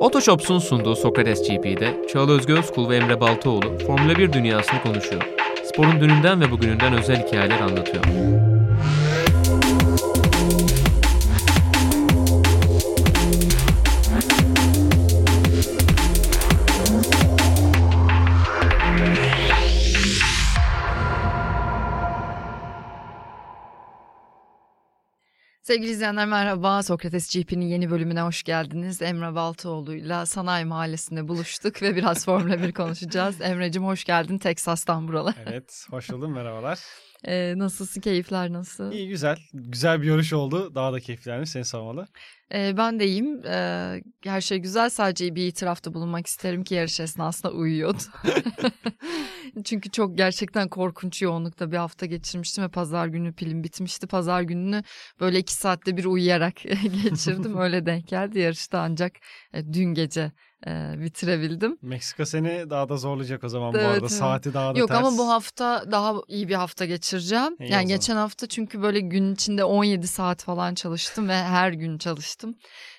Otoshops'un sunduğu Sokrates GP'de Çağla Özgü Özkul ve Emre Baltaoğlu Formula 1 dünyasını konuşuyor. Sporun dününden ve bugününden özel hikayeler anlatıyor. Sevgili izleyenler merhaba. Sokrates GP'nin yeni bölümüne hoş geldiniz. Emre Baltaoğlu'yla Sanayi Mahallesi'nde buluştuk ve biraz Formula 1 konuşacağız. Emre'cim hoş geldin Teksas'tan buralar. Evet, hoş buldum. Merhabalar. Ee, nasılsın? Keyifler nasıl? İyi, güzel. Güzel bir yarış oldu. Daha da keyiflenmiş. Seni sormalı. Ee, ben de iyiyim. Ee, her şey güzel. Sadece bir itirafta bulunmak isterim ki yarış esnasında uyuyordu. Çünkü çok gerçekten korkunç yoğunlukta bir hafta geçirmiştim ve pazar günü pilim bitmişti. Pazar gününü böyle iki saatte bir uyuyarak geçirdim. Öyle denk geldi. Yarışta ancak e, dün gece e, bitirebildim. Meksika seni daha da zorlayacak o zaman Evet, bu arada. evet. Saati daha da Yok ters. ama bu hafta daha iyi bir hafta geçireceğim. İyi yani geçen hafta çünkü böyle gün içinde 17 saat falan çalıştım ve her gün çalıştım.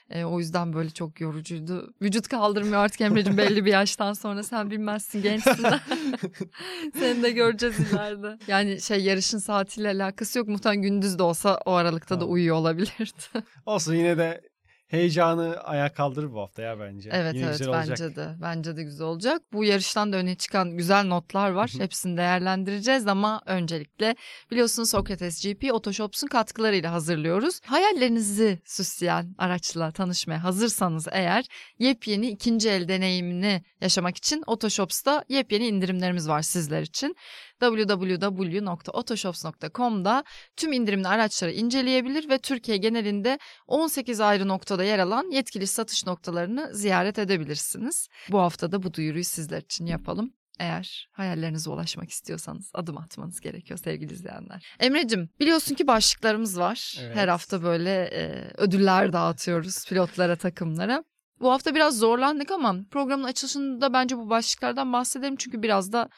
E, o yüzden böyle çok yorucuydu. Vücut kaldırmıyor artık Emre'cim belli bir yaştan sonra sen bilmezsin gençsin. Seni de göreceğiz ileride. Yani şey yarışın saatiyle alakası yok. Muhtemelen gündüz de olsa o aralıkta da Tamam. uyuyor olabilirdi. Olsun yine de heyecanı ayağa kaldırır bu hafta ya bence. Evet Yine evet olacak. bence de. Bence de güzel olacak. Bu yarıştan da öne çıkan güzel notlar var. Hepsini değerlendireceğiz ama öncelikle biliyorsunuz Sokrates GP Otoshops'un katkılarıyla hazırlıyoruz. Hayallerinizi süsleyen araçla tanışmaya hazırsanız eğer yepyeni ikinci el deneyimini yaşamak için Otoshops'ta yepyeni indirimlerimiz var sizler için. www.otoshops.com'da tüm indirimli araçları inceleyebilir ve Türkiye genelinde 18 ayrı noktada yer alan yetkili satış noktalarını ziyaret edebilirsiniz. Bu hafta da bu duyuruyu sizler için yapalım. Eğer hayallerinize ulaşmak istiyorsanız adım atmanız gerekiyor sevgili izleyenler. Emre'cim biliyorsun ki başlıklarımız var. Evet. Her hafta böyle e, ödüller dağıtıyoruz pilotlara, takımlara. Bu hafta biraz zorlandık ama programın açılışında bence bu başlıklardan bahsedelim. Çünkü biraz da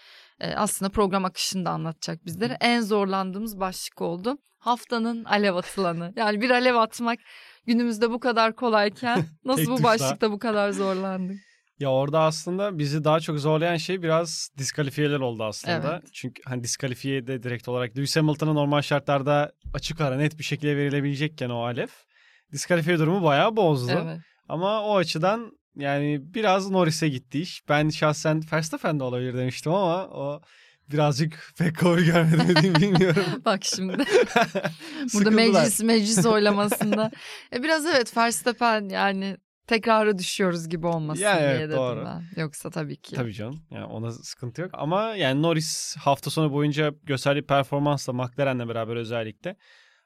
e, aslında program akışını da anlatacak bizlere. En zorlandığımız başlık oldu. Haftanın alev atılanı. Yani bir alev atmak günümüzde bu kadar kolayken nasıl bu başlıkta bu kadar zorlandık? Ya orada aslında bizi daha çok zorlayan şey biraz diskalifiyeler oldu aslında. Evet. Çünkü hani diskalifiye de direkt olarak Lewis Hamilton'a normal şartlarda açık ara net bir şekilde verilebilecekken o alef diskalifiye durumu bayağı bozdu. Evet. Ama o açıdan yani biraz Norris'e gitti iş. Ben şahsen Verstappen de olabilir demiştim ama o birazcık pek kabul görmedi mi diyeyim bilmiyorum. Bak şimdi burada meclis meclis oylamasında. E, biraz evet Verstappen yani tekrara düşüyoruz gibi olmasın Ya diye evet, dedim doğru. ben. Yoksa tabii ki. Tabii canım. Yani ona sıkıntı yok. Ama yani Norris hafta sonu boyunca gösterdiği performansla McLaren'le beraber özellikle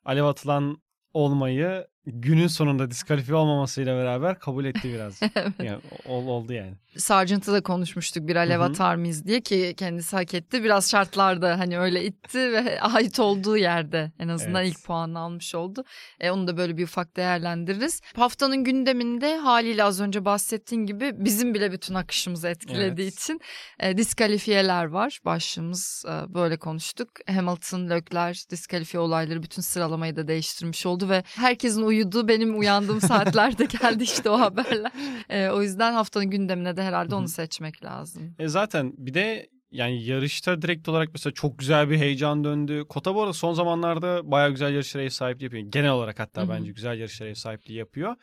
alev atılan olmayı günün sonunda diskalifiye olmamasıyla beraber kabul etti biraz. yani ol, oldu yani. Sargent'ı da konuşmuştuk bir alev atar mıyız diye ki kendisi hak etti. Biraz şartlarda hani öyle itti ve ait olduğu yerde en azından Evet. ilk puanını almış oldu. E, onu da böyle bir ufak değerlendiririz. Haftanın gündeminde haliyle az önce bahsettiğin gibi bizim bile bütün akışımızı etkilediği Evet. için e, diskalifiyeler var. Başlığımız e, böyle konuştuk. Hamilton, Leclerc diskalifiye olayları bütün sıralamayı da değiştirmiş oldu ve herkesin uyuduğu benim uyandığım saatlerde geldi işte o haberler. E, o yüzden haftanın gündemine de herhalde onu seçmek lazım. E zaten bir de yani yarışta direkt olarak mesela çok güzel bir heyecan döndü. Kota bu arada son zamanlarda bayağı güzel yarışlara ev sahipliği yapıyor. Genel olarak hatta bence güzel yarışlara ev sahipliği yapıyor.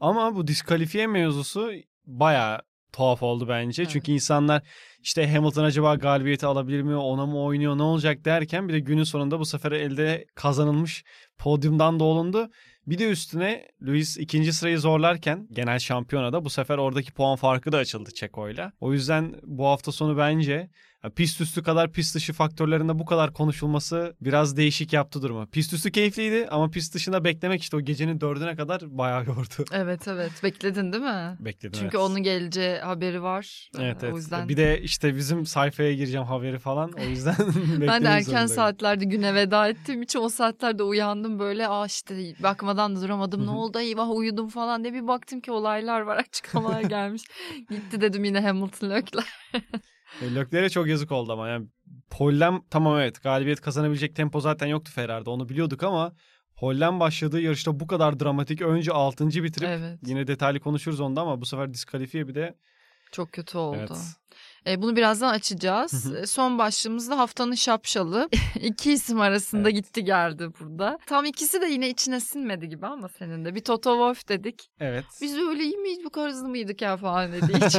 Ama bu diskalifiye mevzusu bayağı tuhaf oldu bence. Evet. Çünkü insanlar işte Hamilton acaba galibiyeti alabilir mi? Ona mı oynuyor? Ne olacak derken bir de günün sonunda bu sefer elde kazanılmış podyumdan da olundu. Bir de üstüne Lewis ikinci sırayı zorlarken genel şampiyonada bu sefer oradaki puan farkı da açıldı Çeko'yla. O yüzden bu hafta sonu bence pist üstü kadar pist dışı faktörlerinde bu kadar konuşulması biraz değişik yaptı durumu. Pist üstü keyifliydi ama pist dışında beklemek işte o gecenin dördüne kadar bayağı yordu. Evet evet bekledin değil mi? Bekledim Çünkü evet. onun geleceği haberi var. Evet evet. O yüzden Bir de işte bizim sayfaya gireceğim haberi falan. O yüzden ben de erken zorundayım. saatlerde güne veda ettiğim için o saatlerde uyandım böyle aa işte bakmadan da duramadım ne oldu eyvah uyudum falan diye bir baktım ki olaylar var açıklamalar gelmiş. Gitti dedim yine Hamilton Leclerc. E, Leclerc'e çok yazık oldu ama yani Pol'den tamam evet galibiyet kazanabilecek tempo zaten yoktu Ferrari'de onu biliyorduk ama Hollen başladığı yarışta bu kadar dramatik önce 6. bitirip Evet. yine detaylı konuşuruz onda ama bu sefer diskalifiye bir de Çok kötü oldu. evet. E, bunu birazdan açacağız. Son başlığımızda haftanın şapşalı. İki isim arasında Evet. gitti geldi burada. Tam ikisi de yine içine sinmedi gibi ama senin de. Bir Toto Wolff dedik. Evet. Biz öyle iyi miyiz bu kadar hızlı mıydık ya falan dedi hiç.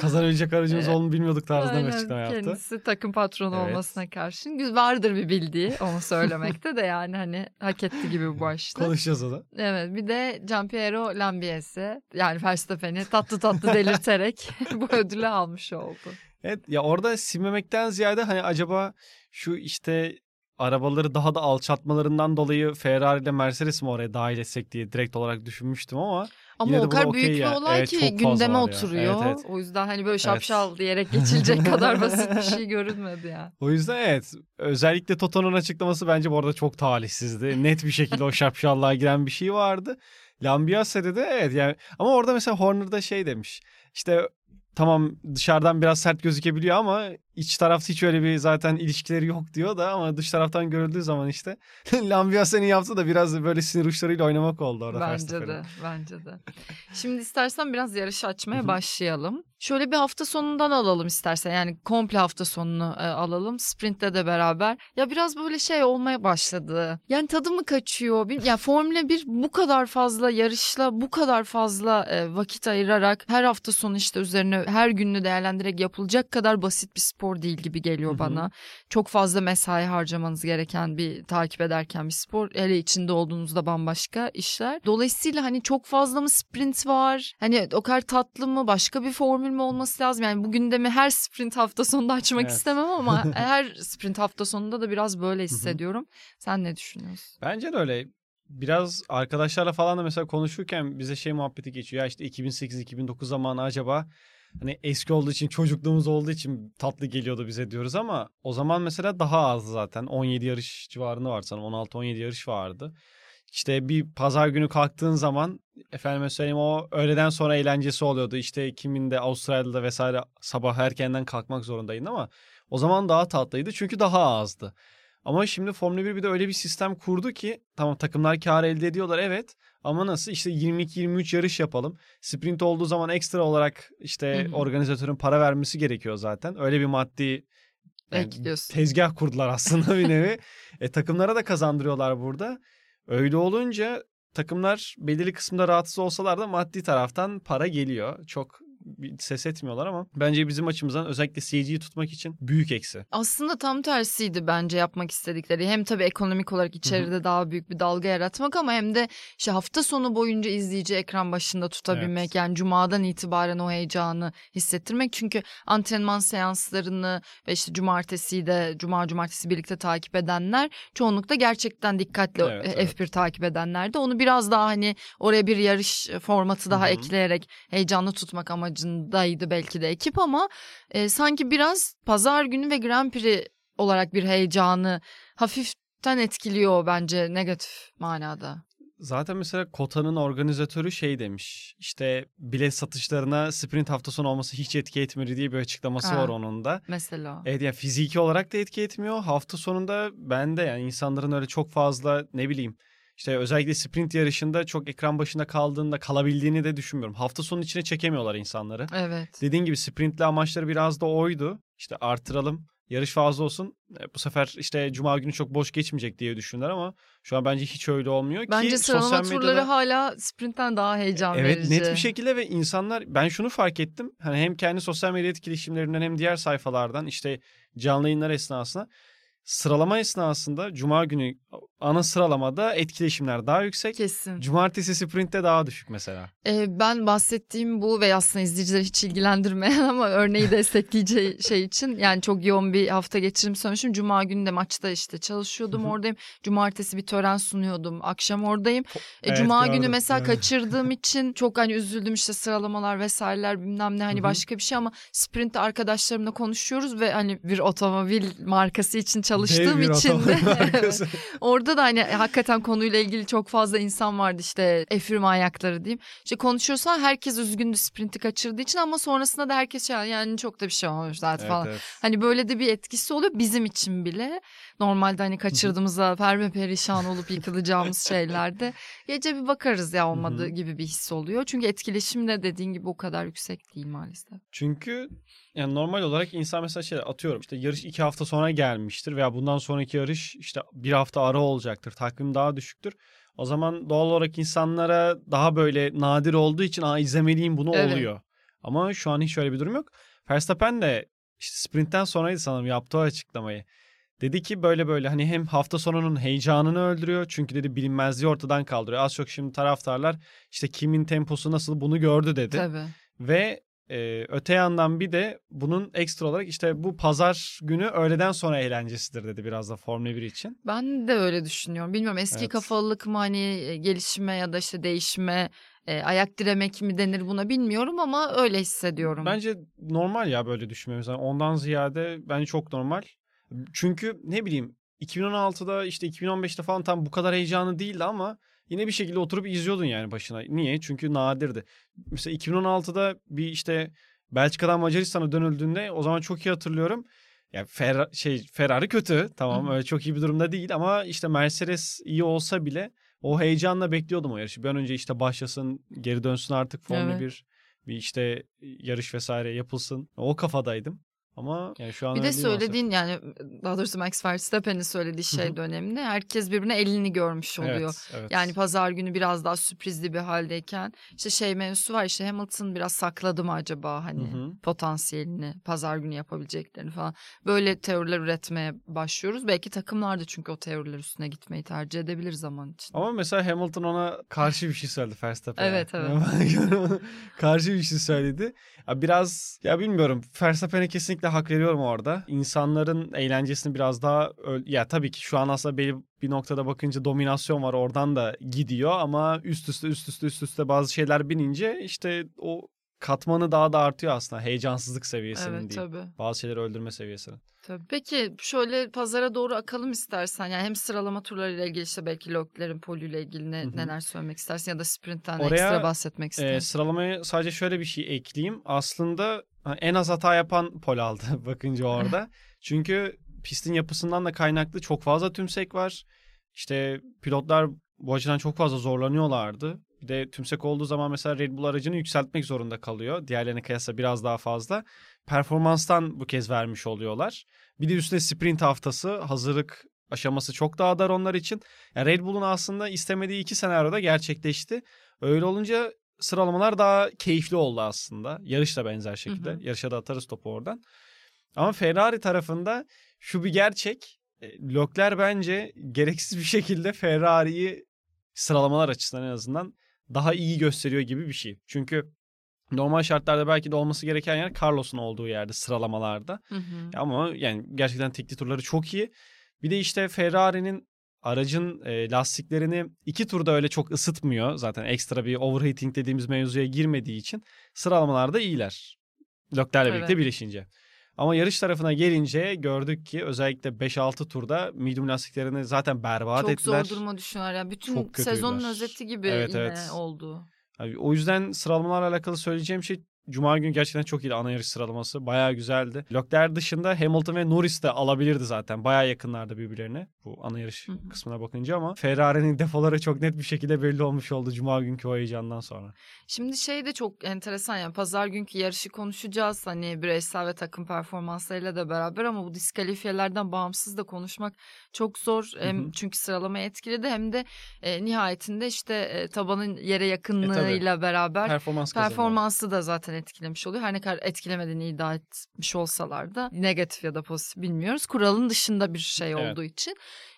Kazanabilecek aracımız Evet. olduğunu bilmiyorduk tarzında bir Aynen, açıklama yaptı. Kendisi takım patronu Evet. olmasına karşın. Vardır bir bildiği onu söylemekte de yani hani hak etti gibi bu başta. Konuşacağız o da. Evet bir de Giampiero Lambiese yani Verstappen'i tatlı tatlı delirterek bu ödülü almış oldu. Evet ya orada silmemekten ziyade hani acaba şu işte arabaları daha da alçaltmalarından dolayı Ferrari ile Mercedes mi oraya dahil etsek diye direkt olarak düşünmüştüm ama Ama Yine o kadar büyük bir ya. olay Evet, ki gündeme oturuyor. Evet, evet. O yüzden hani böyle şapşal diyerek geçilecek kadar basit bir şey görünmedi ya. o yüzden evet özellikle Toto'nun açıklaması bence bu arada çok talihsizdi. Net bir şekilde o şapşallığa giren bir şey vardı. Lambiase'de de evet yani ama orada mesela Horner'da şey demiş. İşte tamam dışarıdan biraz sert gözükebiliyor ama iç tarafta hiç öyle bir zaten ilişkileri yok diyor da ama dış taraftan görüldüğü zaman işte Lambiase'nin yaptığı da biraz böyle sinir uçlarıyla oynamak oldu orada. Bence de, bence de. Şimdi istersen biraz yarışı açmaya başlayalım. Şöyle bir hafta sonundan alalım istersen. Yani komple hafta sonunu e, alalım. Sprint'te de beraber. Ya biraz böyle şey olmaya başladı. Yani tadı mı kaçıyor? Bil- Ya Formula 1 bu kadar fazla yarışla, bu kadar fazla e, vakit ayırarak her hafta sonu işte üzerine her gününü değerlendirerek yapılacak kadar basit bir spor değil gibi geliyor Hı hı. bana. Çok fazla mesai harcamanız gereken bir takip ederken bir spor. Hele içinde olduğunuzda bambaşka işler. Dolayısıyla hani çok fazla mı sprint var? Hani o kadar tatlı mı? Başka bir formül mü olması lazım? Yani bu gündemi her sprint hafta sonunda açmak Evet. istemem ama her sprint hafta sonunda da biraz böyle hissediyorum. Sen ne düşünüyorsun? Bence de öyle. Biraz arkadaşlarla falan da mesela konuşurken bize şey muhabbeti geçiyor. Ya işte 2008-2009 zamanı acaba hani eski olduğu için çocukluğumuz olduğu için tatlı geliyordu bize diyoruz ama o zaman mesela daha azdı zaten. 17 yarış civarında vardı sanırım. 16-17 yarış vardı. İşte bir pazar günü kalktığın zaman efendime söyleyeyim o öğleden sonra eğlencesi oluyordu. İşte kimin de Avustralya'da vesaire sabah erkenden kalkmak zorundaydın ama o zaman daha tatlıydı çünkü daha azdı. Ama şimdi Formula 1 bir de öyle bir sistem kurdu ki tamam takımlar kar elde ediyorlar evet ama nasıl işte 22-23 yarış yapalım. Sprint olduğu zaman ekstra olarak işte Hı hı. organizatörün para vermesi gerekiyor zaten. Öyle bir maddi yani Ekliyorsun. tezgah kurdular aslında bir nevi. e, takımlara da kazandırıyorlar burada. Öyle olunca takımlar belirli kısımda rahatsız olsalar da maddi taraftan para geliyor. Çok ses etmiyorlar ama bence bizim açımızdan özellikle seyirciyi tutmak için büyük eksi. Aslında tam tersiydi bence yapmak istedikleri. Hem tabii ekonomik olarak içeride daha büyük bir dalga yaratmak ama hem de işte hafta sonu boyunca izleyici ekran başında tutabilmek. Evet. Yani cumadan itibaren o heyecanı hissettirmek. Çünkü antrenman seanslarını ve işte cumartesiyi de cuma cumartesi birlikte takip edenler çoğunlukla gerçekten dikkatli Evet, e, evet. F1 takip edenler de onu biraz daha hani oraya bir yarış formatı daha Hı hı. ekleyerek heyecanlı tutmak amacındaydı belki de ekip ama e, sanki biraz pazar günü ve Grand Prix olarak bir heyecanı hafiften etkiliyor bence negatif manada. Zaten mesela Kota'nın organizatörü şey demiş. İşte bilet satışlarına sprint hafta sonu olması hiç etki etmedi diye bir açıklaması Ha. var onun da. Mesela. Evet yani fiziki olarak da etki etmiyor. Hafta sonunda ben de yani insanların öyle çok fazla ne bileyim işte özellikle sprint yarışında çok ekran başında kaldığında kalabildiğini de düşünmüyorum. Hafta sonu içine çekemiyorlar insanları. Evet. Dediğin gibi sprintli amaçları biraz da oydu. İşte artıralım. Yarış fazla olsun. E, Bu sefer işte cuma günü çok boş geçmeyecek diye düşündüler ama şu an bence hiç öyle olmuyor Bence ki sıralama sosyal turları medyada hala sprintten daha heyecan Evet verici. net bir şekilde ve insanlar ben şunu fark ettim. Hani hem kendi sosyal medya etkileşimlerinden hem diğer sayfalardan işte canlı yayınlar esnasında sıralama esnasında cuma günü ana sıralamada etkileşimler daha yüksek. Kesin. Cumartesi sprintte daha düşük mesela. Ee, ben bahsettiğim bu ve aslında izleyicileri hiç ilgilendirmeyen ama örneği destekleyeceği şey için yani çok yoğun bir hafta geçirim sonuçum. Cuma günü de maçta işte çalışıyordum oradayım. Cumartesi bir tören sunuyordum. Akşam oradayım. E, Evet, Cuma günü gördüm. mesela Evet. kaçırdığım için çok hani üzüldüm işte sıralamalar vesaireler bilmem ne hani başka bir şey ama sprint arkadaşlarımla konuşuyoruz ve hani bir otomobil markası için çalıştığım için de. Orada da hani hakikaten konuyla ilgili çok fazla insan vardı işte F1 manyakları diyeyim. İşte konuşuyorsan herkes üzgündü sprinti kaçırdığı için ama sonrasında da herkes şey yani çok da bir şey olmamış zaten Evet, falan. evet. Hani böyle de bir etkisi oluyor bizim için bile. Normalde hani kaçırdığımızda perme perişan olup yıkılacağımız şeylerde gece bir bakarız ya olmadığı gibi bir his oluyor. Çünkü etkileşim de dediğin gibi o kadar yüksek değil maalesef. Çünkü yani normal olarak insan mesela şey atıyorum işte yarış iki hafta sonra gelmiştir veya bundan sonraki yarış işte bir hafta ara olacaktır. Takvim daha düşüktür. O zaman doğal olarak insanlara daha böyle nadir olduğu için Aa, izlemeliyim bunu Evet. oluyor. Ama şu an hiç öyle bir durum yok. Verstappen de işte sprintten sonraydı sanırım yaptığı açıklamayı. Dedi ki böyle böyle hani hem hafta sonunun heyecanını öldürüyor. Çünkü dedi bilinmezliği ortadan kaldırıyor. Az çok şimdi taraftarlar işte kimin temposu nasıl bunu gördü dedi. Tabii. Ve e, öte yandan bir de bunun ekstra olarak işte bu pazar günü öğleden sonra eğlencesidir dedi biraz da Formula 1 için. Ben de öyle düşünüyorum. Bilmiyorum eski Evet. kafalılık mı hani e, gelişime ya da işte değişime e, ayak diremek mi denir buna bilmiyorum ama öyle hissediyorum. Bence normal ya böyle düşünmemiz. Yani ondan ziyade bence çok normal. Çünkü ne bileyim 2016'da işte 2015'te falan tam bu kadar heyecanı değildi ama yine bir şekilde oturup izliyordun yani başına. Niye? Çünkü nadirdi. Mesela 2016'da bir işte Belçika'dan Macaristan'a dönüldüğünde o zaman çok iyi hatırlıyorum. Ya Ferra- şey Ferrari kötü tamam hı. öyle çok iyi bir durumda değil ama işte Mercedes iyi olsa bile o heyecanla bekliyordum o yarışı. Bir an önce işte başlasın, geri dönsün artık Formula Evet. 1 bir işte yarış vesaire yapılsın. O kafadaydım. Ama yani şu an Bir de söylediğin yani daha doğrusu Max Verstappen'in söylediği şey de önemli. Herkes birbirine elini görmüş oluyor. Evet, evet. Yani pazar günü biraz daha sürprizli bir haldeyken işte şey mevzusu var işte Hamilton biraz sakladı mı acaba hani potansiyelini pazar günü yapabileceklerini falan. Böyle teoriler üretmeye başlıyoruz. Belki takımlar da çünkü o teoriler üstüne gitmeyi tercih edebilir zaman için. Ama mesela Hamilton ona karşı bir şey söyledi Verstappen'e. Evet, evet. karşı bir şey söyledi. Ya biraz ya bilmiyorum Verstappen'e kesinlikle hak veriyorum orada. İnsanların eğlencesini biraz daha ya tabii ki şu an aslında belli bir noktada bakınca dominasyon var oradan da gidiyor ama üst üste üst üste üst üste bazı şeyler binince işte o katmanı daha da artıyor aslında heyecansızlık seviyesinin Evet değil. tabii. Bazı şeyleri öldürme seviyesinin. Tabii. Peki şöyle pazara doğru akalım istersen. Yani hem sıralama turlarıyla ilgili işte belki Lökler'in polüyle ilgili ne, neler söylemek istersin ya da sprintten Oraya, ekstra bahsetmek Ee, istersin. sıralamaya sadece şöyle bir şey ekleyeyim. Aslında en az hata yapan pol aldı bakınca orada. Çünkü pistin yapısından da kaynaklı çok fazla tümsek var. İşte pilotlar bu açıdan çok fazla zorlanıyorlardı. Bir de tümsek olduğu zaman mesela Red Bull aracını yükseltmek zorunda kalıyor. Diğerlerine kıyasla biraz daha fazla. Performanstan bu kez vermiş oluyorlar. Bir de üstüne sprint haftası hazırlık aşaması çok daha dar onlar için. Yani Red Bull'un aslında istemediği iki senaryoda gerçekleşti. Öyle olunca sıralamalar daha keyifli oldu aslında. Yarış da benzer şekilde. Hı hı. Yarışa da atarız topu oradan. Ama Ferrari tarafında şu bir gerçek. E, Leclerc bence gereksiz bir şekilde Ferrari'yi sıralamalar açısından en azından daha iyi gösteriyor gibi bir şey. Çünkü normal şartlarda belki de olması gereken yer Carlos'un olduğu yerde sıralamalarda. Hı hı. Ama yani gerçekten tekli turları çok iyi. Bir de işte Ferrari'nin aracın e, lastiklerini iki turda öyle çok ısıtmıyor. Zaten ekstra bir overheating dediğimiz mevzuya girmediği için sıralamalarda iyiler. Leclerc'le Evet. birlikte birleşince. Ama yarış tarafına gelince gördük ki özellikle 5-6 turda medium lastiklerini zaten berbat Çok ettiler. zor duruma düşüyorlar. Yani bütün Çok kötüydüler. sezonun özeti gibi Evet, yine evet. oldu. O yüzden sıralamalarla alakalı söyleyeceğim şey Cuma günü gerçekten çok iyiydi ana yarış sıralaması. Bayağı güzeldi. Leclerc dışında Hamilton ve Norris de alabilirdi zaten. Bayağı yakınlardı birbirlerine bu ana yarış Hı hı. kısmına bakınca ama Ferrari'nin defoları çok net bir şekilde belli olmuş oldu Cuma günkü o heyecandan sonra. Şimdi şey de çok enteresan yani pazar günkü yarışı konuşacağız hani bireysel ve takım performanslarıyla da beraber ama bu diskalifiyelerden bağımsız da konuşmak çok zor. Hem hı. çünkü sıralamayı etkiledi hem de e, nihayetinde işte e, tabanın yere E, yakınlığıyla beraber Performans performansı da zaten etkilemiş oluyor. Her ne kadar etkilemediğini iddia etmiş olsalar da negatif ya da pozitif bilmiyoruz. Kuralın dışında bir şey Evet. olduğu için.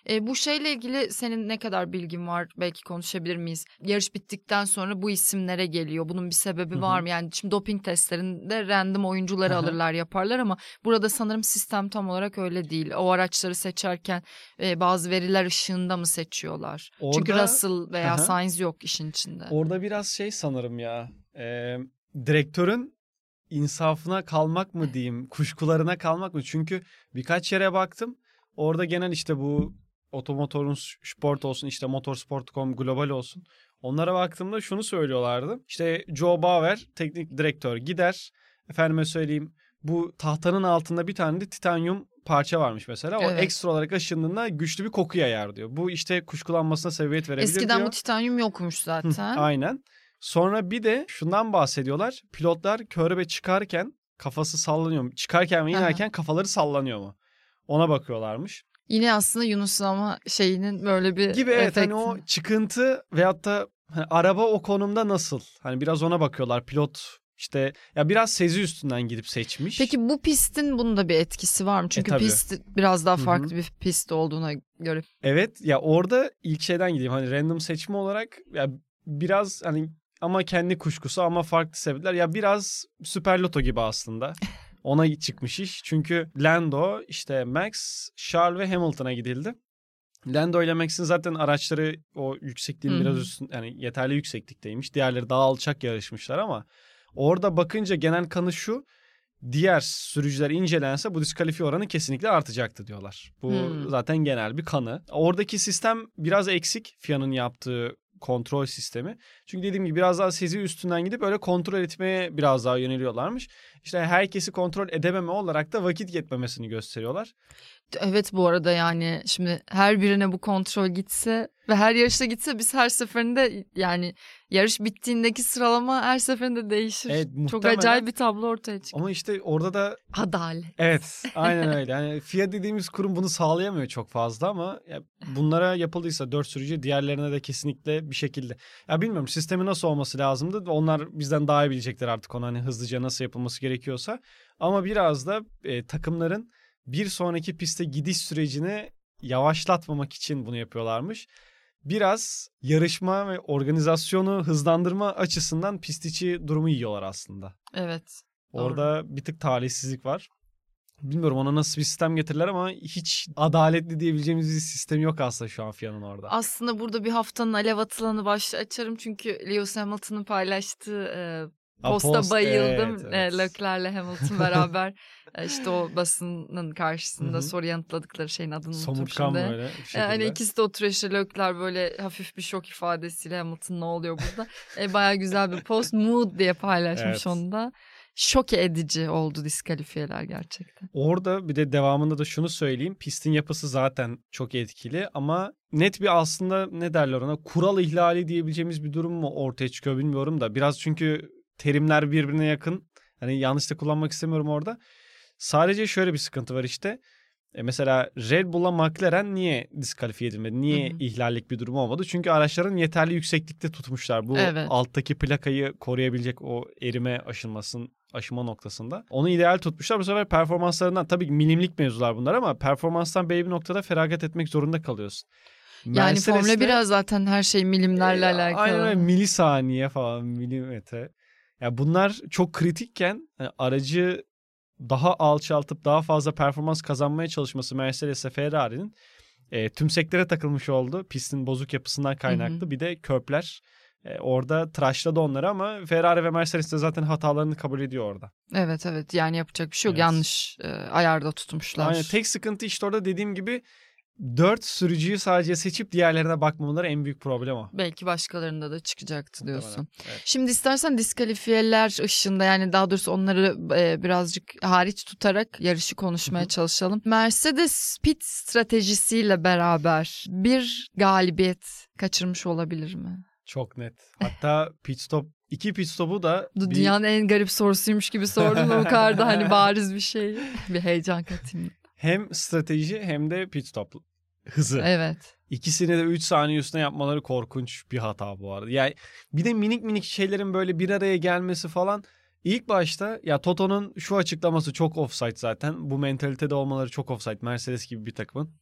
E, bu şeyle ilgili senin ne kadar bilgin var? Belki konuşabilir miyiz? Yarış bittikten sonra bu isimlere geliyor. Bunun bir sebebi Hı hı. var mı? Yani şimdi doping testlerinde random oyuncuları Hı hı. alırlar yaparlar ama burada sanırım sistem tam olarak öyle değil. O araçları seçerken e, bazı veriler ışığında mı seçiyorlar? Çünkü Orada- Russell veya Hı hı. Sainz yok işin içinde. Orada biraz şey sanırım ya. E, direktörün insafına kalmak mı diyeyim, kuşkularına kalmak mı? Çünkü birkaç yere baktım. Orada genel işte bu otomotorun sport olsun, işte motorsport.com global olsun. Onlara baktığımda şunu söylüyorlardı. İşte Joe Bauer teknik direktör gider. Efendime söyleyeyim bu tahtanın altında bir tane de titanyum parça varmış mesela. O Evet. ekstra olarak aşındığında güçlü bir koku yayar diyor. Bu işte kuşkulanmasına sebebiyet verebilir Eskiden diyor. bu titanyum yokmuş Hı, zaten. Aynen. Sonra bir de şundan bahsediyorlar. Pilotlar körebe çıkarken kafası sallanıyor mu? Çıkarken ve Aha. inerken kafaları sallanıyor mu? Ona bakıyorlarmış. Yine aslında Yunuslama şeyinin böyle bir Gibi evet efekti. hani o çıkıntı veyahut da hani araba o konumda nasıl? Hani biraz ona bakıyorlar. Pilot işte ya biraz sezi üstünden gidip seçmiş. Peki bu pistin bunda bir etkisi var mı? Çünkü tabii. pist biraz daha farklı bir pist olduğuna göre. Evet ya orada ilk şeyden gideyim hani random seçme olarak ya biraz hani ama kendi kuşkusu ama farklı sebepler ya biraz Süper Loto gibi aslında. Ona çıkmış iş. Çünkü Lando, işte Max, Charles ve Hamilton'a gidildi. Lando ile Max'in zaten araçları o yüksekliğin biraz üstün yani yeterli yükseklikteymiş. Diğerleri daha alçak yarışmışlar ama orada bakınca genel kanı şu. Diğer sürücüler incelense bu diskalifiye oranı kesinlikle artacaktı diyorlar. Bu Hmm. zaten genel bir kanı. Oradaki sistem biraz eksik FIA'nın yaptığı kontrol sistemi. Çünkü dediğim gibi biraz daha sezi üstünden gidip öyle kontrol etmeye biraz daha yöneliyorlarmış. İşte herkesi kontrol edememe olarak da vakit yetmemesini gösteriyorlar. Evet bu arada yani şimdi her birine bu kontrol gitse ve her yarışta gitse biz her seferinde yani yarış bittiğindeki sıralama her seferinde değişir. Evet, Çok acayip bir tablo ortaya çıkıyor. Ama işte orada da Adalet. Evet, aynen öyle. Yani FIA dediğimiz kurum bunu sağlayamıyor çok fazla ama ya bunlara yapıldıysa dört sürücü diğerlerine de kesinlikle bir şekilde. Ya bilmiyorum sistemi nasıl olması lazımdı. Onlar bizden daha iyi bilecekler artık onu hani hızlıca nasıl yapılması gerekiyorsa. Ama biraz da e, takımların bir sonraki piste gidiş sürecini yavaşlatmamak için bunu yapıyorlarmış. Biraz yarışma ve organizasyonu hızlandırma açısından pist içi durumu yiyorlar aslında. Evet. Doğru. Orada bir tık talihsizlik var. Bilmiyorum ona nasıl bir sistem getirirler ama hiç adaletli diyebileceğimiz bir sistem yok aslında şu an FIA'nın orada. Aslında burada bir haftanın alev atılanı başta açarım çünkü Lewis Hamilton'ın paylaştığı e, Posta post, bayıldım. evet, evet. E, Leclerc'le Hamilton beraber e, işte o basının karşısında soru yanıtladıkları şeyin adını unuttum şimdi. böyle şekilde. Yani ikisi de oturuyor işte Leclerc böyle hafif bir şok ifadesiyle Hamilton ne oluyor burada. e, Baya güzel bir post mood diye paylaşmış Evet. onu da. Şok edici oldu diskalifiyeler gerçekten. Orada bir de devamında da şunu söyleyeyim. Pistin yapısı zaten çok etkili ama net bir aslında ne derler ona kural ihlali diyebileceğimiz bir durum mu ortaya çıkıyor bilmiyorum da. Biraz çünkü terimler birbirine yakın. Hani yanlış da kullanmak istemiyorum orada. Sadece şöyle bir sıkıntı var işte. E mesela Red Bull'la McLaren niye diskalifiye edilmedi? Niye Hı hı. ihlallik bir durum olmadı? Çünkü araçların yeterli yükseklikte tutmuşlar. Bu Evet. alttaki plakayı koruyabilecek o erime aşınmasın aşıma noktasında. Onu ideal tutmuşlar. Bu sefer performanslarından tabii milimlik mevzular bunlar ama performanstan belli bir noktada feragat etmek zorunda kalıyorsun. Yani Formula Mercedes'te- 1'e zaten her şey milimlerle e, alakalı. Aynen öyle milisaniye falan milimetre. Ya bunlar çok kritikken hani aracı daha alçaltıp daha fazla performans kazanmaya çalışması Mercedes'e Ferrari'nin e, tümseklere takılmış oldu. Pistin bozuk yapısından kaynaklı. Bir de köpler e, orada tıraşladı onları ama Ferrari ve Mercedes de zaten hatalarını kabul ediyor orada. Evet evet yani yapacak bir şey yok. Evet. Yanlış e, ayarda tutmuşlar. Aynen tek sıkıntı işte orada dediğim gibi dört sürücüyü sadece seçip diğerlerine bakmamaları en büyük problem o. Belki başkalarında da çıkacaktı diyorsun. Evet. Şimdi istersen diskalifiyeler ışığında yani daha doğrusu onları e, birazcık hariç tutarak yarışı konuşmaya çalışalım. Mercedes pit stratejisiyle beraber bir galibiyet kaçırmış olabilir mi? Çok net. Hatta pit stop iki pit stopu da Bu bir- Dünyanın en garip sorusuymuş gibi sordun o kadar da hani bariz bir şey. Bir heyecan katayım. Hem strateji hem de pit stop hızı. Evet. İkisini de 3 saniye üstüne yapmaları korkunç bir hata bu arada. Yani bir de minik minik şeylerin böyle bir araya gelmesi falan ilk başta ya Toto'nun şu açıklaması çok offside zaten. Bu mentalitede olmaları çok offside. Mercedes gibi bir takımın.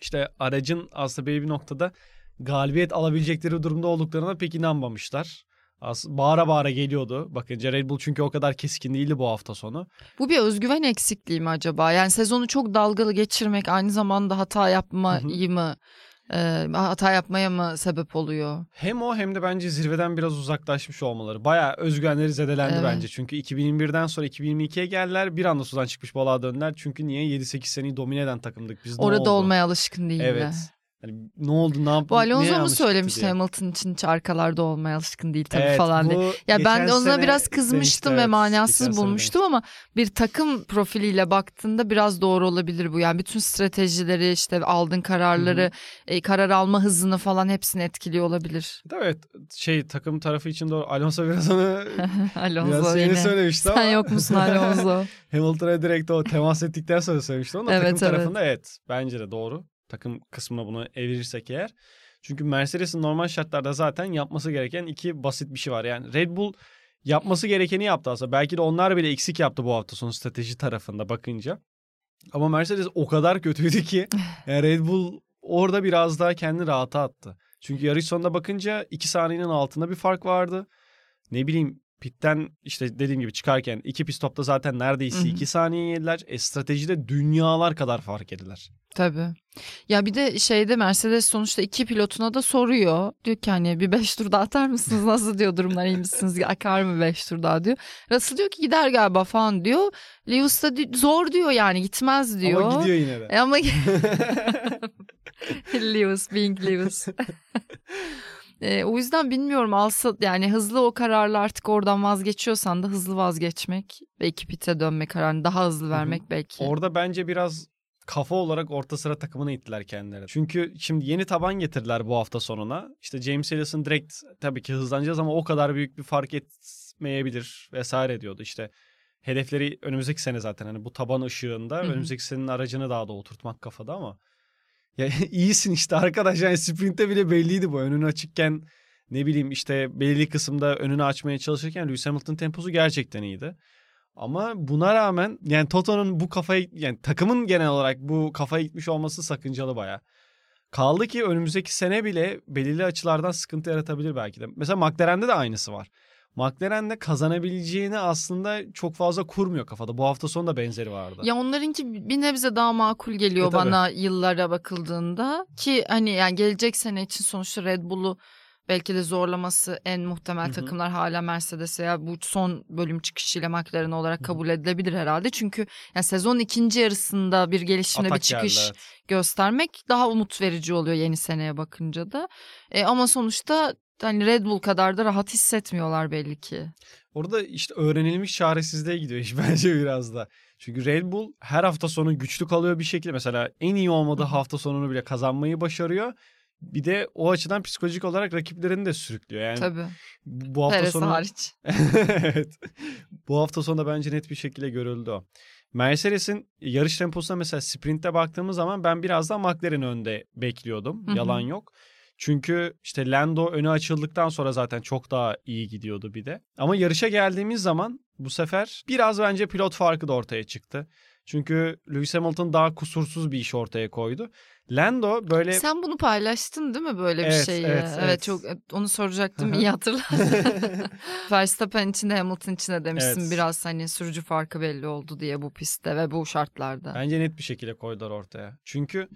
İşte aracın aslında belli bir noktada galibiyet alabilecekleri durumda olduklarına pek inanmamışlar. Aslında bağıra bağıra geliyordu. Bakınca Red Bull çünkü o kadar keskin değildi bu hafta sonu. Bu bir özgüven eksikliği mi acaba? Yani sezonu çok dalgalı geçirmek aynı zamanda hata yapmayı mı e, hata yapmaya mı sebep oluyor? Hem o hem de bence zirveden biraz uzaklaşmış olmaları. Bayağı özgüvenleri zedelendi Evet. bence. Çünkü 2021'den sonra 2022'ye geldiler. Bir anda sudan çıkmış balığa döndüler. Çünkü niye? 7-8 seneyi domine eden takımdık. Biz Orada olmaya alışkın değiller. Evet. Hani ne oldu ne yaptı? Bu Alonso mu söylemişti. Hamilton için hiç arkalarda olmaya alışkın değil tabii Evet, falan diye. Ya ben de ona biraz demişti, kızmıştım evet. ve manasız bulmuştum ama bir takım profiliyle baktığında biraz doğru olabilir bu. Yani bütün stratejileri işte aldığın kararları, e, karar alma hızını falan hepsini etkiliyor olabilir. demişti. Evet şey takım tarafı için doğru. Alonso biraz onu Alonso biraz yine. söylemişti ama. Sen yok musun Alonso? Hamilton'a direkt o temas ettikten sonra söylemişti ama Evet, takım evet. tarafında evet bence de doğru. Takım kısmına bunu evirirsek eğer. Çünkü Mercedes'in normal şartlarda zaten yapması gereken iki basit bir şey var. Yani Red Bull yapması gerekeni yaptı aslında. Belki de onlar bile eksik yaptı bu hafta sonu strateji tarafında bakınca. Ama Mercedes o kadar kötüydü ki yani Red Bull orada biraz daha kendini rahata attı. Çünkü yarış sonunda bakınca iki saniyenin altında bir fark vardı. Ne bileyim pitten işte dediğim gibi çıkarken iki pit stopta zaten neredeyse Hı hı. iki saniye yediler. E stratejide dünyalar kadar fark ediler. Tabii. Ya bir de şeyde Mercedes sonuçta iki pilotuna da soruyor. Diyor ki hani bir beş tur daha atar mısınız? Nasıl diyor durumlar iyi misiniz? Akar mı beş tur daha diyor. Russell diyor ki gider galiba falan diyor. Lewis da di- zor diyor yani gitmez diyor. Ama gidiyor yine de. E ama Lewis, being Lewis. E, o yüzden bilmiyorum alsa yani hızlı o kararla artık oradan vazgeçiyorsan da hızlı vazgeçmek ve pite dönme kararını daha hızlı vermek belki. Orada bence biraz kafa olarak orta sıra takımına ittiler kendileri. Çünkü şimdi yeni taban getirdiler bu hafta sonuna. İşte James Ellison direkt tabii ki hızlanacağız ama o kadar büyük bir fark etmeyebilir vesaire diyordu. İşte hedefleri önümüzdeki sene zaten hani bu taban ışığında Hı hı. önümüzdeki senenin aracını daha da oturtmak kafada ama ya iyisin işte arkadaş yani sprinte bile belliydi bu önün açıkken ne bileyim işte belirli kısımda önünü açmaya çalışırken Lewis Hamilton temposu gerçekten iyiydi. Ama buna rağmen yani Toto'nun bu kafayı yani takımın genel olarak bu kafaya gitmiş olması sakıncalı baya. Kaldı ki önümüzdeki sene bile belirli açılardan sıkıntı yaratabilir belki de. Mesela McLaren'de de aynısı var. McLaren'de kazanabileceğini aslında çok fazla kurmuyor kafada. Bu hafta sonu da benzeri vardı. Ya onlarınki bir nebze daha makul geliyor E, tabii. bana yıllara bakıldığında ki hani yani gelecek sene için sonuçta Red Bull'u belki de zorlaması en muhtemel Hı hı. takımlar hala Mercedes veya bu son bölüm çıkışıyla McLaren olarak kabul edilebilir herhalde. Çünkü yani sezon ikinci yarısında bir gelişimle bir Atak çıkış geldi, evet. göstermek daha umut verici oluyor yeni seneye bakınca da. E, ama sonuçta hani Red Bull kadar da rahat hissetmiyorlar belli ki. Orada işte öğrenilmiş çaresizliğe gidiyor iş bence biraz da. Çünkü Red Bull her hafta sonu güçlü kalıyor bir şekilde. Mesela en iyi olmadığı hafta sonunu bile kazanmayı başarıyor. Bir de o açıdan psikolojik olarak rakiplerini de sürüklüyor. Yani Tabii. bu hafta Perez sonu hariç. evet. Bu hafta sonunda bence net bir şekilde görüldü o. Mercedes'in yarış temposuna mesela sprintte baktığımız zaman ben biraz daha McLaren önde bekliyordum. Hı hı. Yalan yok. Çünkü işte Lando önü açıldıktan sonra zaten çok daha iyi gidiyordu bir de. Ama yarışa geldiğimiz zaman bu sefer biraz bence pilot farkı da ortaya çıktı. Çünkü Lewis Hamilton daha kusursuz bir iş ortaya koydu. Lando böyle Sen bunu paylaştın değil mi böyle bir Evet, şeyi? evet, evet. çok onu soracaktım iyi hatırladın. Verstappen için de Hamilton için de demişsin Evet. biraz hani sürücü farkı belli oldu diye bu pistte ve bu şartlarda. Bence net bir şekilde koydular ortaya. Çünkü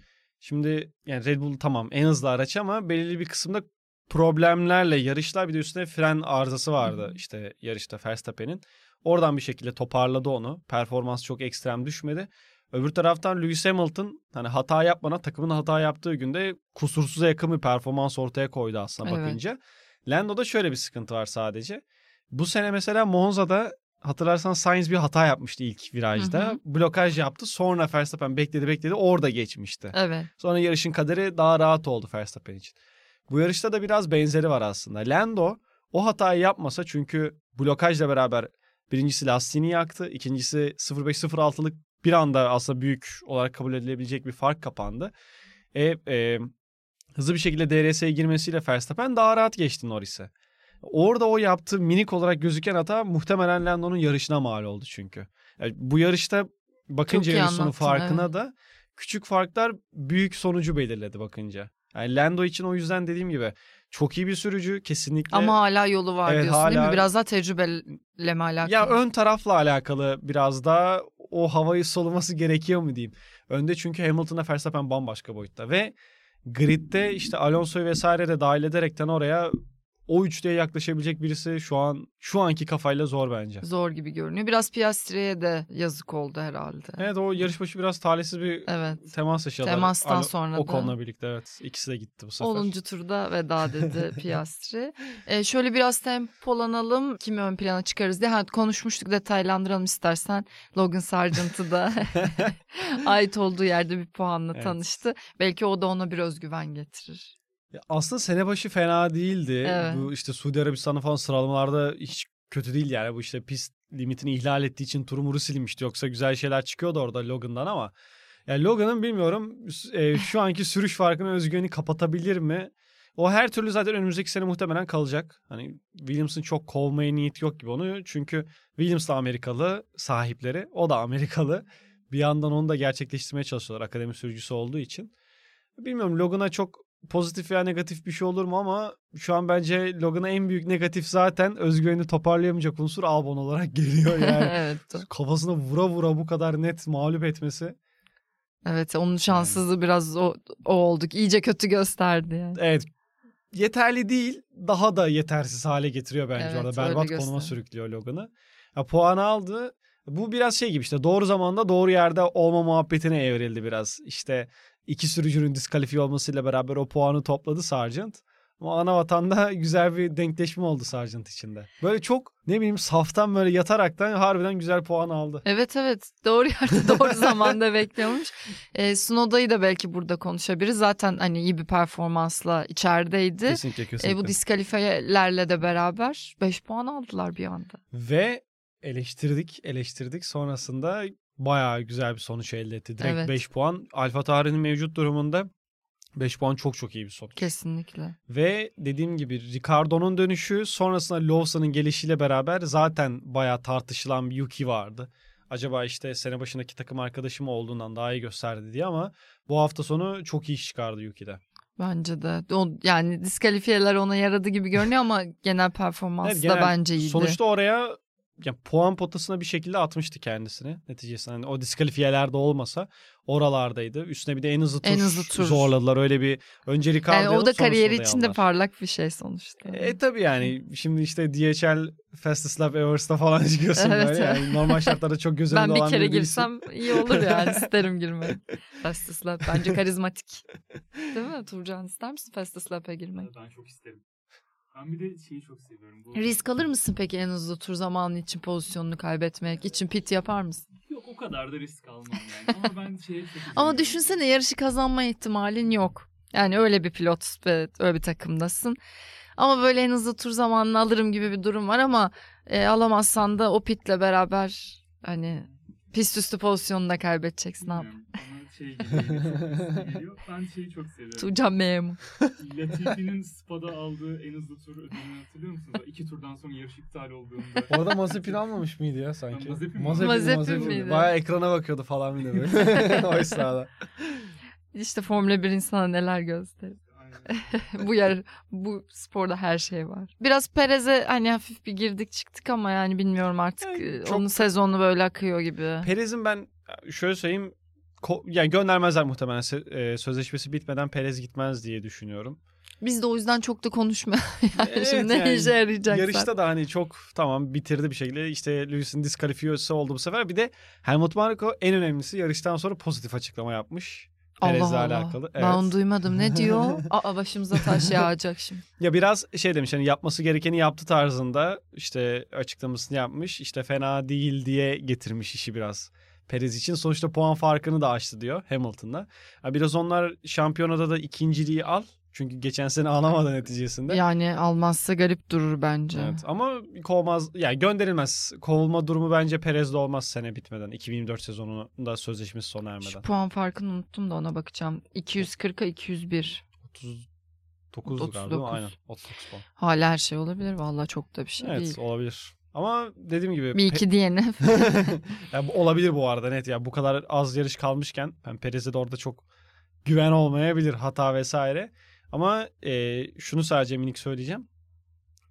şimdi yani Red Bull tamam en hızlı araç ama belirli bir kısımda problemlerle yarışlar bir de üstüne fren arızası vardı işte yarışta Verstappen'in. Oradan bir şekilde toparladı onu. Performans çok ekstrem düşmedi. Öbür taraftan Lewis Hamilton hani hata yapmadan takımın hata yaptığı günde kusursuza yakın bir performans ortaya koydu aslında Evet. bakınca. Lando'da şöyle bir sıkıntı var sadece. Bu sene mesela Monza'da hatırlarsan Sainz bir hata yapmıştı ilk virajda. Hı hı. Blokaj yaptı. Sonra Verstappen bekledi bekledi orada geçmişti. Evet. Sonra yarışın kaderi daha rahat oldu Verstappen için. Bu yarışta da biraz benzeri var aslında. Lando o hatayı yapmasa çünkü blokajla beraber birincisi lastiğini yaktı. ikincisi 0.5-0.6'lık bir anda aslında büyük olarak kabul edilebilecek bir fark kapandı. E, e, hızlı bir şekilde DRS'ye girmesiyle Verstappen daha rahat geçti Norris'e. Orada o yaptığı minik olarak gözüken hata muhtemelen Lando'nun yarışına mal oldu çünkü. Yani bu yarışta bakınca Çok iyi yarış sonu anlattın, farkına evet. da küçük farklar büyük sonucu belirledi bakınca. Yani Lando için o yüzden dediğim gibi çok iyi bir sürücü kesinlikle. Ama hala yolu var Evet, diyorsun değil mi? hala- Biraz daha tecrübeyle mi alakalı? Ya ön tarafla alakalı biraz daha o havayı soluması gerekiyor mu diyeyim. Önde çünkü Hamilton'la Verstappen bambaşka boyutta ve gridde işte Alonso'yu vesaire de dahil ederekten oraya o üçlüye yaklaşabilecek birisi şu an şu anki kafayla zor bence. Zor gibi görünüyor. Biraz Piastri'ye de yazık oldu herhalde. Evet o yarış başı biraz talihsiz bir Evet. temas yaşadılar. Temastan Alo- sonra O da. konuda birlikte evet. İkisi de gitti bu sefer. 10. turda veda dedi Piastri. Ee, şöyle biraz tempolanalım. Kimi ön plana çıkarız diye. Ha, konuşmuştuk detaylandıralım istersen. Logan Sargent'ı da ait olduğu yerde bir puanla Evet. tanıştı. Belki o da ona bir özgüven getirir. Aslında sene başı fena değildi. Evet. Bu işte Suudi Arabistan'ı falan sıralamalarda hiç kötü değil yani. Bu işte pist limitini ihlal ettiği için turu muru silinmişti. Yoksa güzel şeyler çıkıyordu orada Logan'dan ama. Yani Logan'ın bilmiyorum e, şu anki sürüş farkını özgüveni kapatabilir mi? O her türlü zaten önümüzdeki sene muhtemelen kalacak. Hani Williams'ın çok kovmaya niyeti yok gibi onu. Çünkü Williams da Amerikalı sahipleri. O da Amerikalı. Bir yandan onu da gerçekleştirmeye çalışıyorlar akademi sürücüsü olduğu için. Bilmiyorum Logan'a çok pozitif veya negatif bir şey olur mu ama şu an bence Logan'a en büyük negatif zaten özgüvenini toparlayamayacak unsur Albon olarak geliyor yani. evet. Kafasına vura vura bu kadar net mağlup etmesi. Evet onun şanssızlığı biraz o, o olduk. İyice kötü gösterdi yani. Evet yeterli değil daha da yetersiz hale getiriyor bence Evet, orada. Berbat konuma sürüklüyor Logan'ı. Ya, puanı aldı. Bu biraz şey gibi işte doğru zamanda doğru yerde olma muhabbetine evrildi biraz. İşte iki sürücünün diskalifiye olmasıyla beraber o puanı topladı Sargent. Ama ana vatanda güzel bir denkleşme oldu Sargent içinde. Böyle çok ne bileyim saftan böyle yataraktan harbiden güzel puan aldı. Evet evet doğru yerde doğru zamanda bekliyormuş. E, Snowda'yı da belki burada konuşabiliriz. Zaten hani iyi bir performansla içerideydi. Kesinlikle E, kesinlikle. bu diskalifiyelerle de beraber 5 puan aldılar bir anda. Ve eleştirdik eleştirdik sonrasında bayağı güzel bir sonuç elde etti. Direkt Evet. 5 puan. Alfa Tauri'nin mevcut durumunda 5 puan çok çok iyi bir sonuç. Kesinlikle. Ve dediğim gibi Ricardo'nun dönüşü sonrasında Lawson'ın gelişiyle beraber zaten bayağı tartışılan bir Yuki vardı. Acaba işte sene başındaki takım arkadaşı mı olduğundan daha iyi gösterdi diye ama bu hafta sonu çok iyi iş çıkardı Yuki'de. Bence de. O, yani diskalifiyeler ona yaradı gibi görünüyor ama genel performansı Evet, da genel- bence iyiydi. Sonuçta oraya ya puan potasına bir şekilde atmıştı kendisini neticesinde. Hani o diskalifiyeler de olmasa oralardaydı. Üstüne bir de en hızlı tur, En hızlı tur. zorladılar. Öyle bir önce Ricardo yani o da kariyeri için de parlak bir şey sonuçta. E tabi yani şimdi işte DHL Fastest Lap Everest'a falan çıkıyorsun Evet. böyle. Yani normal şartlarda çok göz önünde ben bir olan kere girsem iyi olur yani isterim girmeyi. Fastest Lap bence karizmatik. Değil mi Turcan ister misin Fastest Lap'e girmek? Ben çok isterim. Ben bir de şeyi çok seviyorum. Bu... Risk alır mısın peki en hızlı tur zamanı için pozisyonunu kaybetmek için pit yapar mısın? Yok o kadar da risk almam yani. Ama ben şeye Ama düşünsene yarışı kazanma ihtimalin yok. Yani öyle bir pilot ve öyle bir takımdasın. Ama böyle en hızlı tur zamanını alırım gibi bir durum var ama e, alamazsan da o pitle beraber hani pist üstü pozisyonunu da kaybedeceksin abi. Şey geliyor. Ben şeyi çok seviyorum. Tuğcan memur. Latifi'nin Spa'da aldığı en hızlı tur ödülünü hatırlıyor musunuz? İki turdan sonra yarış iptal olduğunda. Orada Mazepin almamış mıydı ya sanki? Mazepin mi? Mazepin miydi? Bayağı ekrana bakıyordu falan bir de böyle. o esnada. İşte Formula 1 insana neler gösterir. Aynen. bu yer bu sporda her şey var. Biraz Perez'e hani hafif bir girdik çıktık ama yani bilmiyorum artık Yani e, çok- onun sezonu böyle akıyor gibi. Perez'in ben şöyle söyleyeyim yani göndermezler muhtemelen e, sözleşmesi bitmeden Perez gitmez diye düşünüyorum. Biz de o yüzden çok da konuşmuyoruz. yani Evet, şimdi ne yani işe yarayacak Yarışta da hani çok tamam bitirdi bir şekilde. İşte Lewis'in diskalifiyosu oldu bu sefer. Bir de Helmut Marko en önemlisi yarıştan sonra pozitif açıklama yapmış. Perez'le alakalı. Ben Evet. onu duymadım. Ne diyor? Aa başımıza taş yağacak şimdi. Ya biraz şey demiş hani yapması gerekeni yaptı tarzında işte açıklamasını yapmış. İşte fena değil diye getirmiş işi biraz. Perez için sonuçta puan farkını da açtı diyor Hamilton'la. Ya biraz onlar şampiyonada da ikinciliği al. Çünkü geçen sene alamadı neticesinde. Yani almazsa garip durur bence. Evet ama kovmaz yani gönderilmez. Kovulma durumu bence Perez'de olmaz sene bitmeden. 2024 sezonunda sözleşmesi sona ermeden. Şu puan farkını unuttum da ona bakacağım. 240'a 201. 39 galiba değil mi? 39. Aynen 39 puan. Hala her şey olabilir. Vallahi çok da bir şey Evet değil. olabilir. Ama dediğim gibi Bir iki diyene. ya bu olabilir bu arada net ya bu kadar az yarış kalmışken ben Perez'e de orada çok güven olmayabilir hata vesaire. Ama e, şunu sadece minik söyleyeceğim.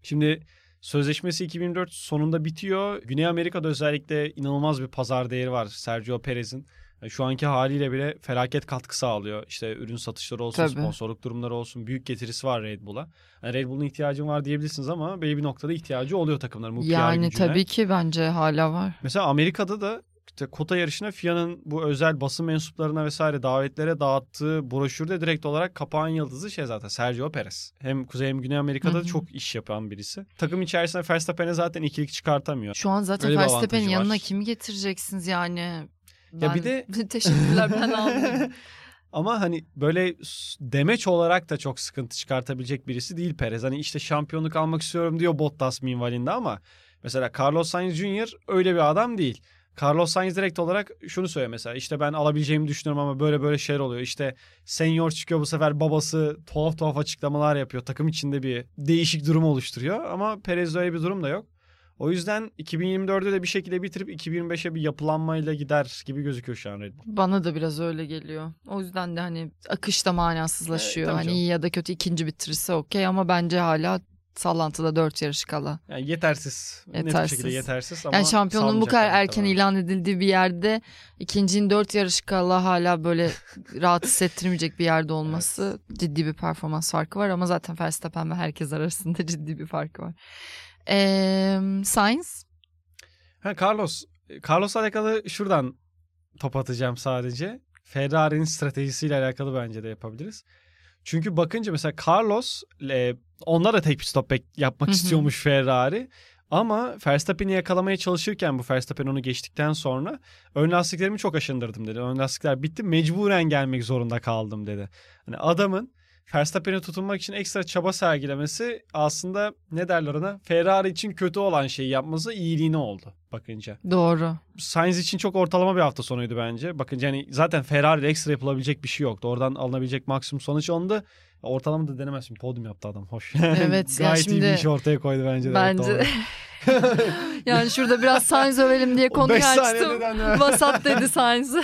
Şimdi sözleşmesi 2024 sonunda bitiyor. Güney Amerika'da özellikle inanılmaz bir pazar değeri var Sergio Perez'in. Yani şu anki haliyle bile felaket katkı sağlıyor. İşte ürün satışları olsun, Tabii. sponsorluk durumları olsun. Büyük getirisi var Red Bull'a. Yani Red Bull'un ihtiyacın var diyebilirsiniz ama belli bir noktada ihtiyacı oluyor takımların bu Yani gücüne. tabii ki bence hala var. Mesela Amerika'da da işte kota yarışına FIA'nın bu özel basın mensuplarına vesaire davetlere dağıttığı broşürde direkt olarak kapağın yıldızı şey zaten Sergio Perez. Hem Kuzey hem Güney Amerika'da Hı da hı. çok iş yapan birisi. Takım içerisinde Verstappen'e zaten ikilik çıkartamıyor. Şu an zaten Verstappen'in yanına kimi getireceksiniz yani? Ya bir de- teşekkürler ben almayayım. Ama hani böyle demeç olarak da çok sıkıntı çıkartabilecek birisi değil Perez. Hani işte şampiyonluk almak istiyorum diyor Bottas minvalinde ama mesela Carlos Sainz Jr. öyle bir adam değil. Carlos Sainz direkt olarak şunu söylüyor mesela işte ben alabileceğimi düşünüyorum ama böyle böyle şeyler oluyor. İşte senior çıkıyor bu sefer babası tuhaf tuhaf açıklamalar yapıyor. Takım içinde bir değişik durum oluşturuyor ama Perez'de öyle bir durum da yok. O yüzden 2024'ü de bir şekilde bitirip 2025'e bir yapılanmayla gider gibi gözüküyor şu an Red Bull. Bana da biraz öyle geliyor. O yüzden de hani akışta manasızlaşıyor. E, tabii hani canım. iyi ya da kötü ikinci bitirirse okey ama bence hala sallantıda dört yarış kala. Yani yetersiz. Net bir Yetersiz. şekilde yetersiz ama Yani şampiyonluğun bu kadar erken muhtemelen. ilan edildiği bir yerde ikincinin dört yarış kala hala böyle rahat hissettirmeyecek bir yerde olması ciddi bir performans farkı var ama zaten Verstappen ve herkes arasında ciddi bir farkı var. Ee, Sainz Ha Carlos. Carlos'la alakalı şuradan top atacağım sadece. Ferrari'nin stratejisiyle alakalı bence de yapabiliriz. Çünkü bakınca mesela Carlos e, onlar da tek bir stop yapmak Hı hı. istiyormuş Ferrari. Ama Verstappen'i yakalamaya çalışırken bu Verstappen onu geçtikten sonra ön lastiklerimi çok aşındırdım dedi. Ön lastikler bitti mecburen gelmek zorunda kaldım dedi. Hani adamın Verstappen'e tutunmak için ekstra çaba sergilemesi aslında ne derler ona Ferrari için kötü olan şeyi yapması iyiliğine oldu bakınca. doğru. Sainz için çok ortalama bir hafta sonuydu bence. Bakınca hani zaten Ferrari ile ekstra yapılabilecek bir şey yoktu. Oradan alınabilecek maksimum sonuç ondu. Ortalama da denemez. Şimdi podyum yaptı adam. Hoş. Evet, Gayet iyi bir şimdi- iş ortaya koydu bence de. Bence Evet, yani şurada biraz Sainz övelim diye konuyu açtım. Vasat dedi Sainz.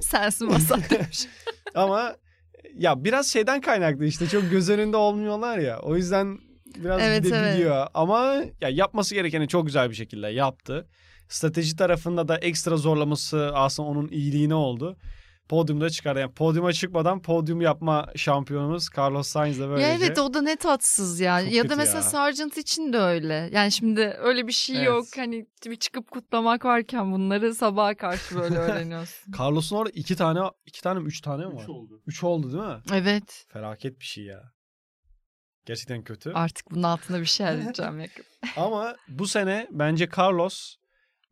Sensin vasat demiş. Ama ya biraz şeyden kaynaklı işte çok göz önünde olmuyorlar ya. O yüzden biraz Evet, gidebiliyor. Ama ya yapması gerekeni çok güzel bir şekilde yaptı. Strateji tarafında da ekstra zorlaması aslında onun iyiliğine oldu. Podyumda çıkardı. Yani podyuma çıkmadan podyum yapma şampiyonumuz Carlos Sainz de böylece. Ya evet o da ne tatsız ya. Çok ya da mesela ya. Sargent için de öyle. Yani şimdi öyle bir şey Evet. yok. Hani bir çıkıp kutlamak varken bunları sabaha karşı böyle öğreniyorsun. Carlos'un orada iki tane, iki tane mi üç tane mi var? Üç oldu. Üç oldu değil mi? evet. Felaket bir şey ya. Gerçekten kötü. Artık bunun altına bir şey arayacağım yakın. Ama bu sene bence Carlos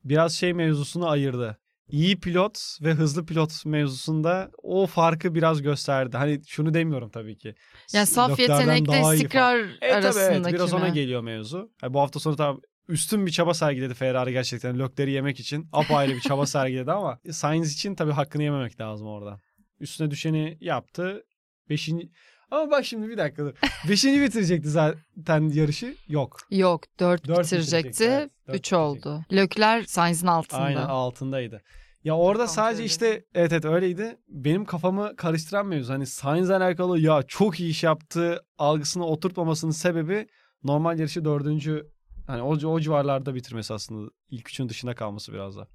biraz şey mevzusunu ayırdı. İyi pilot ve hızlı pilot mevzusunda o farkı biraz gösterdi. Hani şunu demiyorum tabii ki. Yani saf yetenekle daha iyi falan. istikrar tabii arasındaki evet biraz ona mi? geliyor mevzu. Yani bu hafta sonu tabii üstün bir çaba sergiledi Ferrari gerçekten. Lökleri yemek için apayrı bir çaba sergiledi ama Sainz için tabii hakkını yememek lazım orada. Üstüne düşeni yaptı. Beşinci... Ama bak şimdi bir dakika dur. Beşinci bitirecekti zaten yarışı. Yok. Yok 4 Dört bitirecekti. bitirecekti, evet. Dört 3 oldu. Lökler Sainz'in altında. Aynen altındaydı. Ya orada Kontrol sadece işte evet evet öyleydi. Benim kafamı karıştıran mevzu. Hani Sainz'le alakalı ya çok iyi iş yaptı algısını oturtmamasının sebebi normal yarışı dördüncü hani o, o civarlarda bitirmesi aslında. İlk üçün dışında kalması biraz da.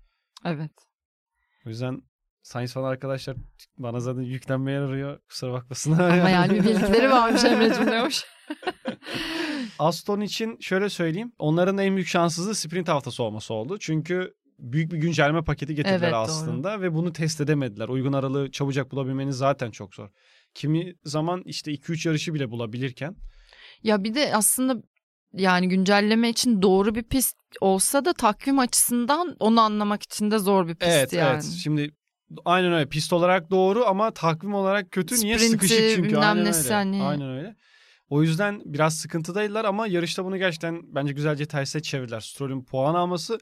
Evet. O yüzden Sainz falan arkadaşlar bana zaten yüklenmeye arıyor. Kusura bakmasınlar. Ama yani bir bilgileri varmış Emre'cim diyormuş. Aston için şöyle söyleyeyim. Onların en büyük şanssızlığı sprint haftası olması oldu. Çünkü büyük bir güncelleme paketi getirdiler Evet, doğru. aslında ve bunu test edemediler. Uygun aralığı çabucak bulabilmeniz zaten çok zor. Kimi zaman işte 2-3 yarışı bile bulabilirken. Ya bir de aslında yani güncelleme için doğru bir pist olsa da takvim açısından onu anlamak için de zor bir pist evet yani. evet. Şimdi aynen öyle. Pist olarak doğru ama takvim olarak kötü. Niye? Sprinti, Sıkışık çünkü. Aynen öyle. hani. Aynen öyle. O yüzden biraz sıkıntıdaydılar ama yarışta bunu gerçekten bence güzelce terse çevirdiler. Stroll'ün puan alması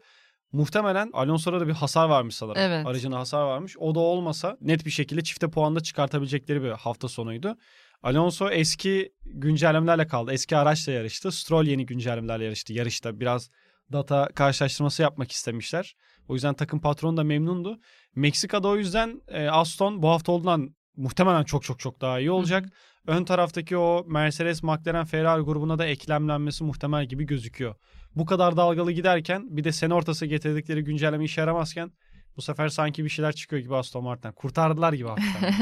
muhtemelen Alonso'da da bir hasar varmış sanırım. Evet. Aracına hasar varmış. O da olmasa net bir şekilde çifte puanda çıkartabilecekleri bir hafta sonuydu. Alonso eski güncellemelerle kaldı. Eski araçla yarıştı. Stroll yeni güncellemelerle yarıştı. Yarışta biraz data karşılaştırması yapmak istemişler. O yüzden takım patronu da memnundu. Meksika'da o yüzden e, Aston bu hafta olduğundan muhtemelen çok çok çok daha iyi olacak. Ön taraftaki o Mercedes, McLaren, Ferrari grubuna da eklemlenmesi muhtemel gibi gözüküyor. Bu kadar dalgalı giderken bir de sene ortası getirdikleri güncelleme işe yaramazken Bu sefer sanki bir şeyler çıkıyor gibi Aston Martin. Kurtardılar gibi hafiften.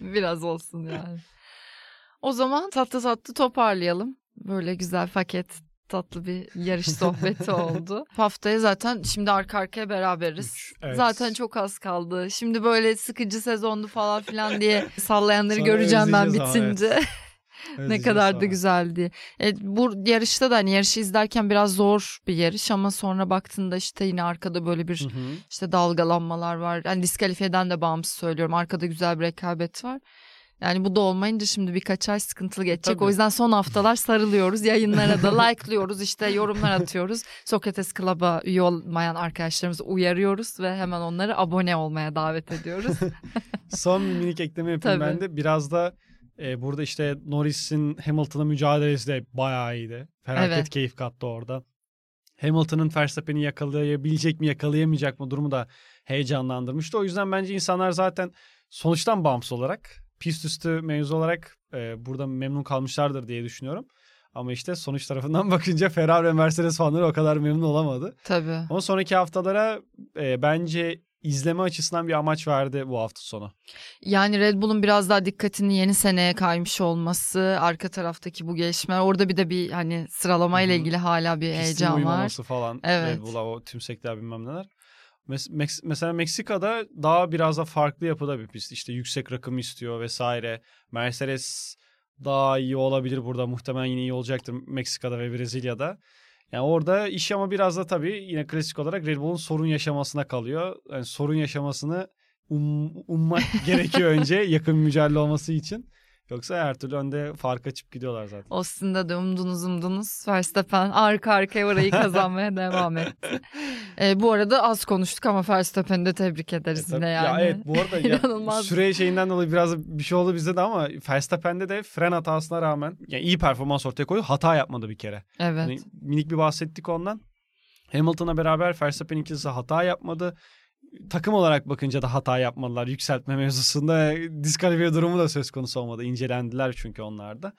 Biraz olsun yani. O zaman tatlı tatlı toparlayalım. Böyle güzel paket tatlı bir yarış sohbeti oldu. Haftaya zaten şimdi arka arkaya beraberiz. Üç, evet. Zaten çok az kaldı. Şimdi böyle sıkıcı sezondu falan filan diye sallayanları Sonra göreceğim ben özleyeceğiz ama, bitince. ne kadar da güzeldi. E, bu yarışta da hani yarışı izlerken biraz zor bir yarış ama sonra baktığında işte yine arkada böyle bir Hı hı. işte dalgalanmalar var. Hani diskalifiyeden de bağımsız söylüyorum. Arkada güzel bir rekabet var. Yani bu da olmayınca şimdi birkaç ay sıkıntılı geçecek. Tabii. O yüzden son haftalar sarılıyoruz. Yayınlara da like'lıyoruz. işte yorumlar atıyoruz. Sokrates Club'a üye olmayan arkadaşlarımızı uyarıyoruz ve hemen onları abone olmaya davet ediyoruz. Son minik ekleme yapayım Tabii. ben de. Biraz da e, burada işte Norris'in Hamilton'a mücadelesi de bayağı iyiydi. Felaket Evet. keyif kattı orada. Hamilton'ın Verstappen'i yakalayabilecek mi yakalayamayacak mı durumu da heyecanlandırmıştı. O yüzden bence insanlar zaten sonuçtan bağımsız olarak pist üstü mevzu olarak e, burada memnun kalmışlardır diye düşünüyorum. Ama işte sonuç tarafından bakınca Ferrari ve Mercedes fanları o kadar memnun olamadı. Tabii. Ama sonraki haftalara e, bence izleme açısından bir amaç verdi bu hafta sonu. Yani Red Bull'un biraz daha dikkatini yeni seneye kaymış olması, arka taraftaki bu gelişmeler. Orada bir de bir hani sıralamayla Hı hı. ilgili hala bir Pistin heyecan var. falan. Evet. Red Bull'a o tümsekler bilmem neler. Mes- mesela Meksika'da daha biraz da farklı yapıda bir pist. İşte yüksek rakım istiyor vesaire. Mercedes daha iyi olabilir burada. Muhtemelen yine iyi olacaktır Meksika'da ve Brezilya'da. Yani orada iş ama biraz da tabii yine klasik olarak Red Bull'un sorun yaşamasına kalıyor. Yani sorun yaşamasını um- ummak gerekiyor önce yakın mücadele olması için. Yoksa her türlü önde fark açıp gidiyorlar zaten. Austin'da da umdunuz umdunuz. Verstappen arka arkaya orayı kazanmaya devam etti. Ee, bu arada az konuştuk ama Verstappen'i de tebrik ederiz E, tabii. yine yani. Ya evet bu arada ya, süre şeyinden dolayı biraz bir şey oldu bizde de ama Verstappen'de de fren hatasına rağmen yani iyi performans ortaya koyuyor. Hata yapmadı bir kere. Evet. Hani minik bir bahsettik ondan. Hamilton'a beraber Verstappen ikisi hata yapmadı. Takım olarak bakınca da hata yapmadılar. Yükseltme mevzusunda diskalifiye durumu da söz konusu olmadı. İncelendiler çünkü onlar da.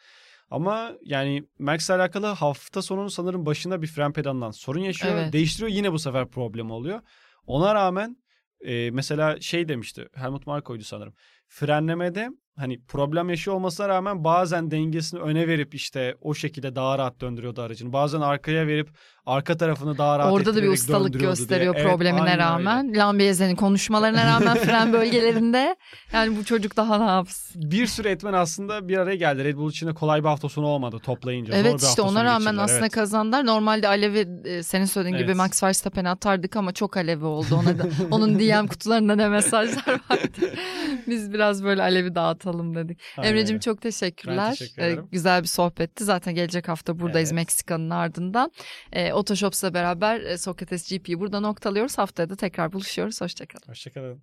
Ama yani Max'le alakalı hafta sonunun sanırım başında bir fren pedalından sorun yaşıyor. Evet. Değiştiriyor yine bu sefer problem oluyor. Ona rağmen e, mesela şey demişti Helmut Marko'ydu sanırım. Frenlemede hani problem yaşıyor olmasına rağmen bazen dengesini öne verip işte o şekilde daha rahat döndürüyordu aracını. Bazen arkaya verip arka tarafını daha rahat Orada da bir ustalık gösteriyor diye. Evet, problemine öyle. rağmen. Lambieze'nin konuşmalarına rağmen fren bölgelerinde. Yani bu çocuk daha ne yapsın? Bir sürü etmen aslında bir araya geldi. Red Bull için de kolay bir hafta sonu olmadı toplayınca. Zor Evet bir işte ona rağmen geçirdiler, aslında evet. kazandılar. Normalde Alev'i e, senin söylediğin gibi Evet. Max Verstappen'e atardık ama çok Alev'i oldu. Ona da, onun DM kutularında ne mesajlar vardı. Biz biraz böyle Alev'i dağıtalım dedik. Aynen Emre'cim çok teşekkürler. Ben teşekkür Ee, güzel bir sohbetti. Zaten gelecek hafta buradayız Evet. Meksika'nın ardından. Ee, Otoshops'la beraber e, Sokrates GP'yi burada noktalıyoruz. Haftaya da tekrar buluşuyoruz. Hoşçakalın. Hoşçakalın.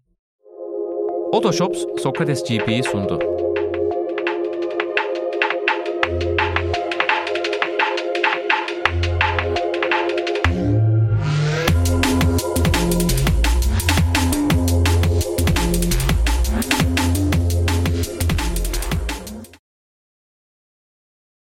Otoshops Sokrates GP'yi sundu.